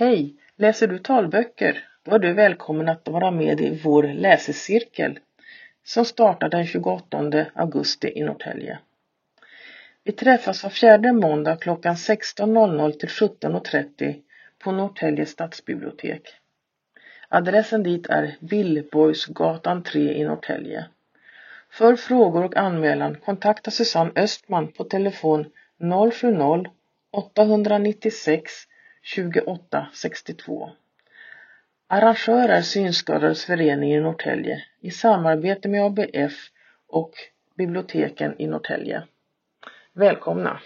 Hej! Läser du talböcker? Då är du välkommen att vara med i vår läsecirkel som startar den 28 augusti i Norrtälje. Vi träffas var fjärde måndag klockan 16.00 till 17.30 på Norrtälje stadsbibliotek. Adressen dit är Billborgsgatan 3 i Norrtälje. För frågor och anmälan kontakta Susanne Östman på telefon 070 896 2862. Arrangör är Synskadades förening i Norrtälje i samarbete med ABF och biblioteken i Norrtälje. Välkomna!